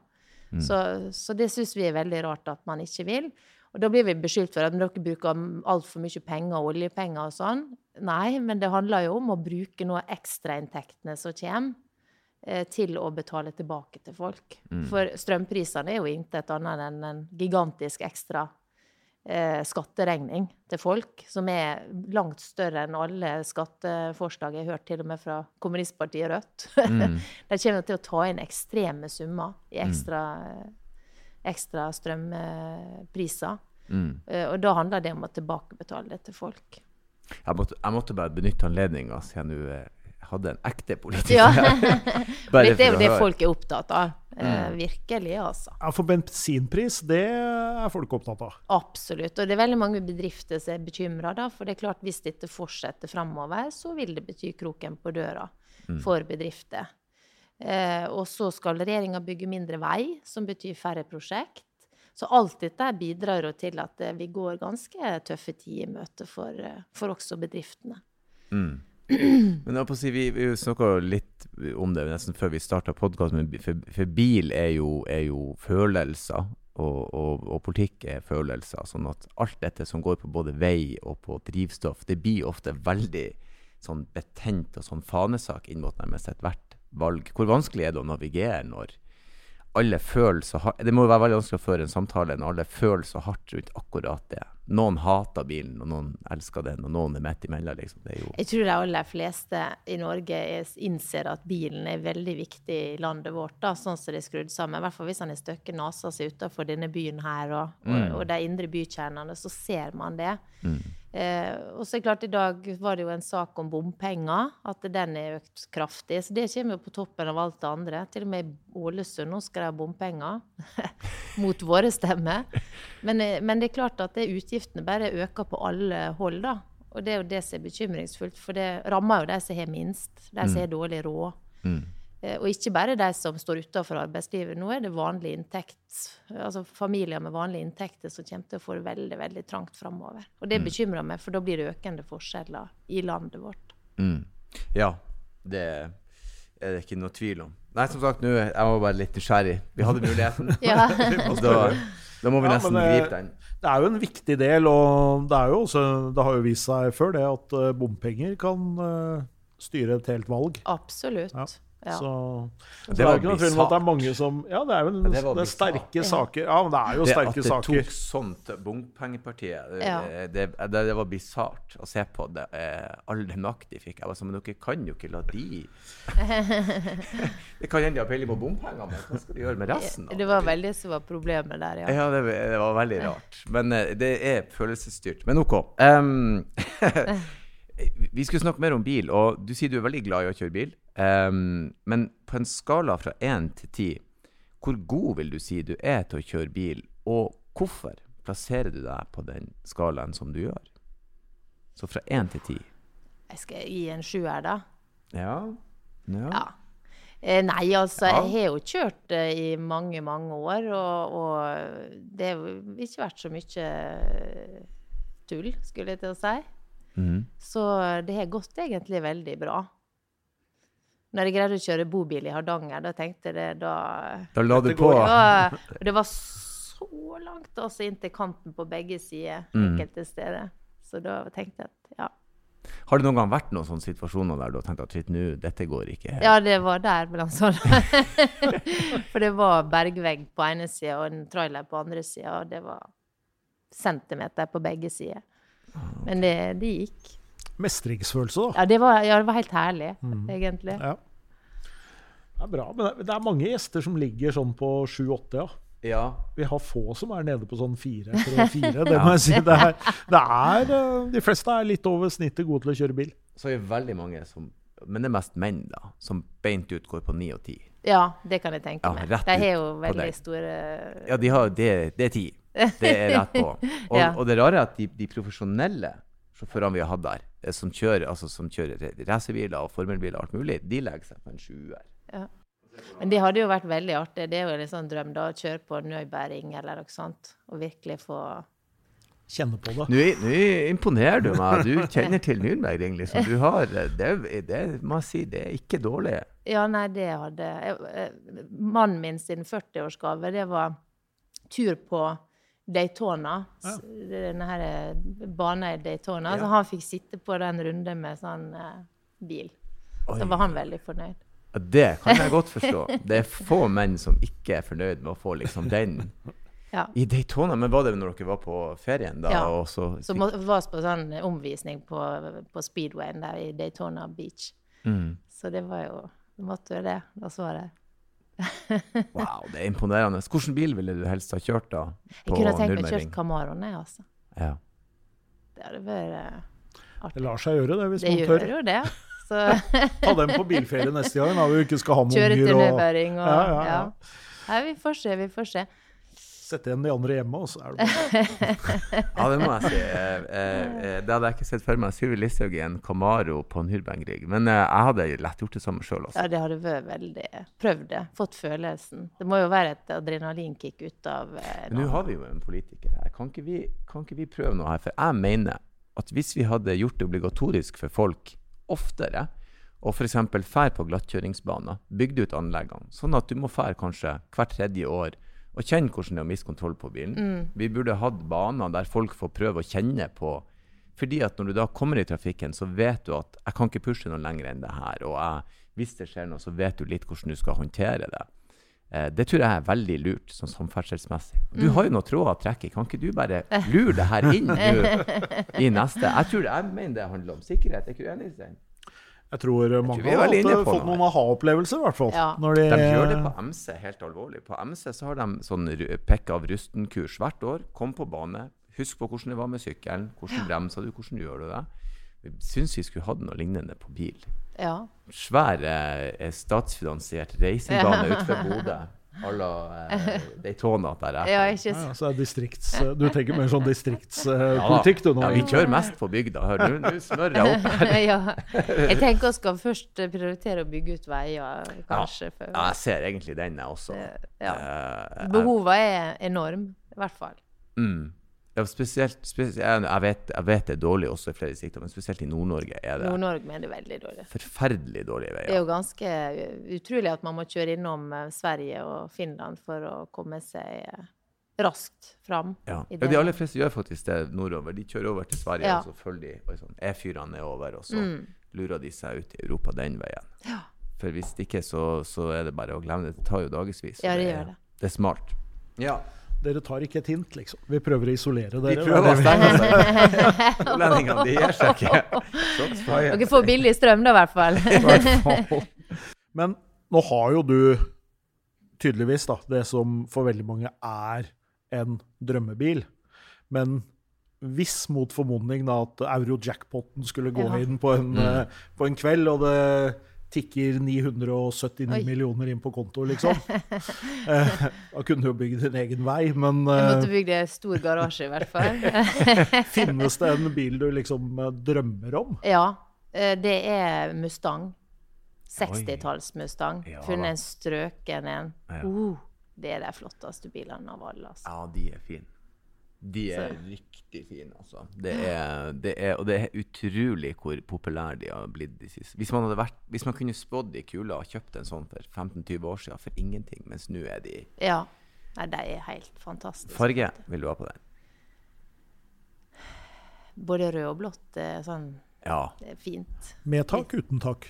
Mm. Så, så, det syns vi er veldig rart at man ikke vil. Og da blir vi beskyldt for at dere bruker altfor mye penger, oljepenger og sånn. Nei, men det handler jo om å bruke noe av ekstrainntektene som kommer, eh, til å betale tilbake til folk. Mm. For strømprisene er jo intet annet enn en gigantisk ekstra skatteregning til folk, som er langt større enn alle skatteforslag jeg har hørt, til og med fra kommunistpartiet Rødt. Mm. De kommer til å ta inn ekstreme summer i mm. ekstra, ekstra strømpriser. Mm. Uh, og da handler det om å tilbakebetale det til folk. Jeg måtte, jeg måtte bare benytte anledninga siden du eh, hadde en ekte politiker. Ja. det er jo det folk er opptatt av. Mm. virkelig, altså. Ja, For bensinpris, det er folk opptatt av? Absolutt. Og det er veldig mange bedrifter som er bekymra. For det er klart, hvis dette fortsetter framover, så vil det bety kroken på døra mm. for bedrifter. Eh, og så skal regjeringa bygge mindre vei, som betyr færre prosjekt. Så alt dette bidrar jo til at eh, vi går ganske tøffe tider i møte for, eh, for også bedriftene. Mm. Men jeg si, vi, vi snakka litt om det nesten før vi starta podkasten, for, for, bil er jo, er jo følelser. Og, og, og, politikk er følelser. Sånn at alt dette som går på både vei og på drivstoff, det blir ofte veldig sånn betent og sånn fanesak inn mot nærmest ethvert valg. Hvor vanskelig er det å navigere når alle føler så hardt Det må jo være veldig vanskelig å føre en samtale når alle føler så hardt rundt akkurat det noen hater bilen, og noen elsker den, og noen er midt imellom. Liksom. Jeg tror de aller fleste i Norge innser at bilen er veldig viktig i landet vårt, da, sånn som det er skrudd sammen. I hvert fall hvis han er støkket nasa seg utenfor denne byen her og, mm. og, og, de indre bykjernene, så ser man det. Mm. Eh, og så er det klart, i dag var det jo en sak om bompenger, at den er økt kraftig. Så det kommer jo på toppen av alt det andre. Til og med i Ålesund nå skal de ha bompenger. Mot våre stemmer. Men, eh, men, det er klart at det utgiftene bare øker på alle hold, da. Og det er jo det som er bekymringsfullt, for det rammer jo de som har minst. De som mm. har dårlig råd. Mm. Eh, og ikke bare de som står utenfor arbeidslivet. Nå er det vanlig inntekt, altså familier med vanlige inntekter som kommer til å få det veldig veldig trangt framover. Og det mm. bekymrer meg, for da blir det økende forskjeller i landet vårt. Mm. Ja, det er det ikke noe tvil om. Nei, som sagt, nå, jeg var bare litt nysgjerrig. Vi hadde muligheten. ja. da, da, må vi nesten ja, det, gripe den. Det er jo en viktig del, og det, er jo også, det har jo vist seg før det at eh, bompenger kan styre et helt valg. Absolutt. Ja. Ja. Så, så det, er ikke noe tvil om at det er mange som Ja, det er jo det, det er sterke saker. Ja, men det er jo det, sterke saker. At det tok sånt bompengepartiet, ja. det, det, var bisart å se på. det eh, All den makt de fikk. Jeg var sånn, Men dere kan jo ikke la de Det kan hende de har peiling på bompenger, men hva skal de gjøre med resten? Det var veldig som var problemet der, ja. Ja, det, var veldig rart. Men eh, det er følelsesstyrt. Men OK. Um, vi skulle snakke mer om bil, og du sier du er veldig glad i å kjøre bil. Um, men på en skala fra én til ti, hvor god vil du si du er til å kjøre bil, og hvorfor plasserer du deg på den skalaen som du gjør? Så fra én til ti. Jeg skal gi en sjuer, da. Ja. ja. ja. Eh, nei, altså, ja. jeg har jo kjørt uh, i mange, mange år, og, og, det har ikke vært så mye tull, skulle jeg til å si. Mm. Så det har gått egentlig veldig bra. Når jeg greide å kjøre bobil i Hardanger, da tenkte jeg det da Da la du på? Ja, det var så langt altså inn til kanten på begge sider mm. steder. Så da tenkte jeg at ja. Har det noen gang vært noen sånne situasjoner der du har tenkt at nå, dette går ikke? helt? Ja, det var der, blant annet. For det var bergvegg på ene sida og en trailer på andre sida, og det var centimeter på begge sider. Ah, okay. Men det, det gikk mestringsfølelse, da. Ja, det var, ja, det var helt herlig, mm. egentlig. Ja. Det er bra. Men det er mange gjester som ligger sånn på 7-8, ja. Ja. Vi har få som er nede på sånn 4-3-4. Det må jeg si. Det er, det er, eh, de fleste er litt over snittet gode til å kjøre bil. Så er det veldig mange som Men det er mest menn, da. Som beint ut går på 9 og 10. Ja, det kan jeg tenke meg. de har jo veldig store Ja, de har, det, det er 10. Det er rett på. Og, ja. og det rare er at de, de profesjonelle sjåførene vi har hatt der, eh, som kjører, altså, som kjører racerbiler og formelbiler og alt mulig, de legger seg på en sjuer. Ja. Men det hadde jo vært veldig artig. Det er jo en sånn drøm da, å kjøre på Nøybæring eller noe sånt, og virkelig få Kjenne på det. Nå, imponerer du meg. Du kjenner til Nürnbergring, liksom. Du har, det, det må jeg si, det er ikke dårlig. Ja, nei, det hadde eh, Mannen min sin 40-årsgave, det var tur på Daytona. Ja. Denne her eh, banen i Daytona. Ja. Så han fikk sitte på den runden med sånn uh, bil. Oi. Så var han veldig fornøyd. Ja, det kan jeg godt forstå. Det er få menn som ikke er fornøyd med å få liksom den Ja. I Daytona, men var det når dere var på ferien da? Ja. Og så, Så må, var vi på sånn omvisning på, på Speedwayen der i Daytona Beach. mm. Så det var jo måtte jo det. Da så var det. Wow, det er imponerende. Hvilken bil ville du helst ha kjørt da? Jeg kunne tenkt meg å kjøre Camaroen, jeg, altså. Ja. Det hadde vært artig. Det lar seg gjøre, det, hvis Det man gjør jo det. Så Ta dem på bilferie neste gang, da vi ikke skal ha noen kjøre til unger. Og og Ja, ja, ja, ja. Nei, vi får se, vi får se. Sette igjen de andre hjemme, og så er det bare ja, det må jeg si. Eh, eh, eh, det hadde jeg ikke sett for meg. Sylvi Listhaug i en Camaro på Nürburgring. Men eh, jeg hadde lett gjort det samme sjøl, også. Ja, det hadde vært veldig Prøvd det. Fått følelsen. Det må jo være et adrenalinkick ut av eh, nå har vi jo en politiker her. Kan ikke, vi, kan ikke vi prøve noe her? For jeg mener at hvis vi hadde gjort det obligatorisk for folk oftere, og f.eks. fær på glattkjøringsbaner, bygd ut anleggene, sånn at du må fære kanskje hvert tredje år og kjenne hvordan det er å miste kontroll på bilen. Vi burde hatt baner der folk får prøve å kjenne på fordi at når du da kommer i trafikken, så vet du at jeg kan ikke pushe noe lenger enn det her. Og jeg, hvis det skjer noe, så vet du litt hvordan du skal håndtere det. Eh, det tror jeg er veldig lurt, sånn samferdselsmessig. Du har jo noen tråder å trekke i. Kan ikke du bare lure det her inn du, i neste? Jeg tror jeg mener det handler om sikkerhet. Er ikke du enig, Stein? Jeg tror mange jeg tror har fått noe noen aha-opplevelser, i hvert fall. Ja. Når de, De gjør det på MC helt alvorlig. På MC så har de sånn pekk av rusten-kurs hvert år. Kom på bane. Husk på hvordan det var med sykkelen. Hvordan bremsa du? Hvordan gjør du det? Vi syns vi skulle hatt noe lignende på bil. Ja. Svær eh, statsfinansiert reisebane utenfor Bodø. La eh, Daytona der jeg ja, ikke ja, ja, så er distrikts, du tenker mer sånn distriktspolitikk, du nå? Ja, vi kjører mest på bygda. Hør, nå- smører jeg opp her. ja. Jeg tenker vi skal først prioritere å bygge ut veier, kanskje. før- Ja, jeg ser egentlig den, jeg også. Ja. Eh, jeg- Behovet er enorm, i hvert fall. Mm. Ja, spesielt, spesielt jeg, vet, jeg vet det er dårlig også i flere distrikter, men spesielt i Nord-Norge er det Nord-Norge mener det er veldig dårlig. forferdelig dårlige veier. Det er jo ganske utrolig at man må kjøre innom eh, Sverige og Finland for å komme seg eh, raskt fram. Ja. ja. De aller fleste gjør faktisk det nordover. De kjører over til Sverige, Ja. og så følger de sånn, E4-ene nedover, og så Mm. lurer de seg ut i Europa den veien. Ja. For hvis ikke, så, så er det bare å glemme det. Det tar jo dagevis. Ja, det, det er- gjør det. Det er smart. Ja. Dere tar ikke et hint, liksom. Vi prøver å isolere De dere. prøver å stenge seg. Lendingene de gir seg ikke. Dere får billig strøm da, i hvert fall. i hvert fall. Men nå har jo du tydeligvis da, det som for veldig mange er en drømmebil. Men hvis mot formodning da at euro-jackpoten skulle gå Ja. inn på en, Mm. eh, på en kveld, og det tikker 979 Oi. millioner inn på konto, liksom. Eh, da kunne du jo bygd din egen vei, men Jeg eh, måtte bygge stor garasje, i hvert fall. finnes det en bil du liksom eh, drømmer om? Ja. eh, Det er Mustang. 60-talls-Mustang. Ja. Funnet en strøken en. Ja. Uh, det er de flotteste bilene av alle. Altså. Ja, de er fine. De er Så- riktig fine, altså. Det er, det er, og det er utrolig hvor populære de har blitt de siste Hvis man, hadde vært, hvis man kunne spådd i kula og kjøpt en sånn for 15-20 år siden for ingenting, mens nå er de Ja. Nei, de er helt fantastiske. Farge vil du ha på den? Både rød og blått er sånn Ja. det er fint. Med tak, uten tak?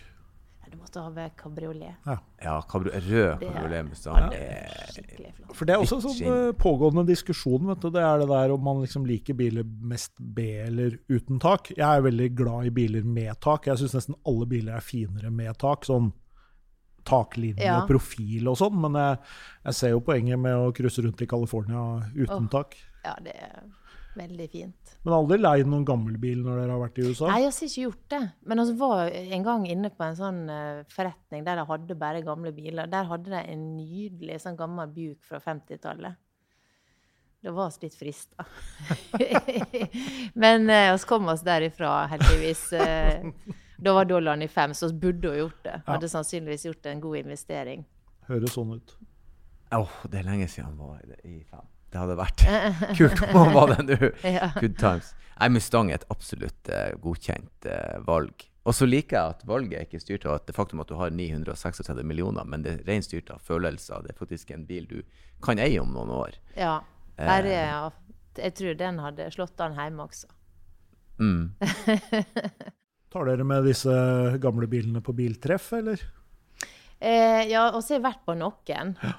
Ja, måtte ha ved kabriolet. ja kabri rød Det er- kabriolet Ja. For det er også en sånn eh, pågående diskusjon, vet du. Det er det der om man liksom liker biler mest B eller uten tak. Jeg er veldig glad i biler med tak. Jeg syns nesten alle biler er finere med tak. Sånn taklinje Ja. og profil og sånn. Men jeg, jeg ser jo poenget med å cruise rundt i California uten oh, tak. Ja, det er veldig fint. Men aldri leid noen gammel bil når dere har vært i USA? Nei, jeg har ikke gjort det. Men vi var en gang inne på en sånn eh, forretning der de hadde bare gamle biler. Der hadde de en nydelig sånn gammel Buick fra 50-tallet. Det var vi litt frista. Men vi eh, kom oss derifra, heldigvis. eh, da var dollaren i fem, så vi burde jo gjort det. Hadde sannsynligvis gjort en god investering. Høres sånn ut. Åh, det er lenge siden han var i fem. Det hadde vært kult om han var det nå. Ja. Good times. Nei, Mustang er et absolutt eh, godkjent eh, valg. Og så liker jeg at valget er ikke styrt av at det faktum at du har 936 millioner, men det er rent styrt av følelser. Det er faktisk en bil du kan eie om noen år. Ja. Der er, ja. Jeg tror den hadde slått an hjemme også. Mm. Tar dere med disse gamle bilene på biltreff, eller? Eh, ja, og så har jeg vært på noen. Uh,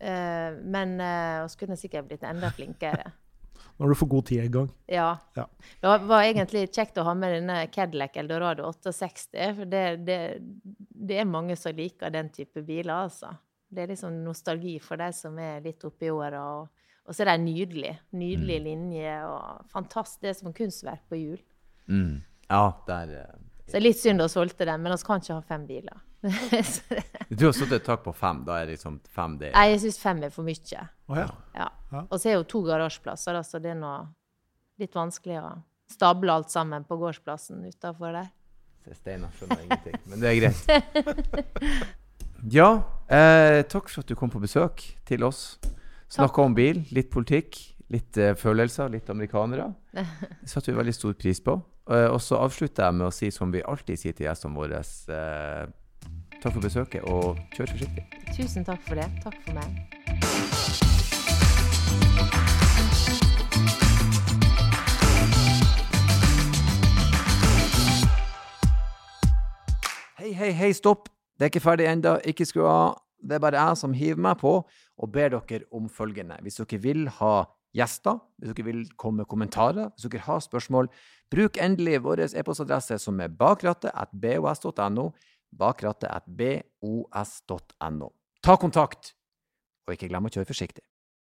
men uh, vi kunne sikkert blitt enda flinkere. Når du får god tid en gang. Ja. Ja. Det var egentlig kjekt å ha med denne Cadillac Eldorado 68, for det, det, det er mange som liker den type biler, altså. Det er liksom nostalgi for de som er litt oppi åra. Og, og, så er de nydelige. Nydelige Mm. linjer og fantastisk. Det er som kunstverk på hjul. Mm. Ja, der eh, Så det er litt synd å solgte den, men vi kan ikke ha fem biler. Det- Du har satt et tak på fem. Da er liksom fem det. Nei, jeg syns fem er for mye. Oh, ja. Ja. Og så er jo to garasjeplasser, da, så det er noe litt vanskelig å stable alt sammen på gårdsplassen utafor der. Steinar skjønner ingenting, men det er greit. Ja, eh, takk for at du kom på besøk til oss. Snakka om bil, litt politikk, litt eh, følelser, litt amerikanere. Det satte vi veldig stor pris på. Eh, og så avslutter jeg med å si som vi alltid sier til gjestene våre, eh, takk for besøket, og kjør forsiktig. Tusen takk for det. Takk for meg. Hei, hei, hei, stopp! Det er ikke ferdig ennå. Ikke skru av. Det er bare jeg som hiver meg på og ber dere om følgende. Hvis dere vil ha gjester, hvis dere vil komme med kommentarer, hvis dere har spørsmål, bruk endelig vår e-postadresse som er bakrattet.bos.no. bos.no. Ta kontakt, og ikke glem å kjøre forsiktig.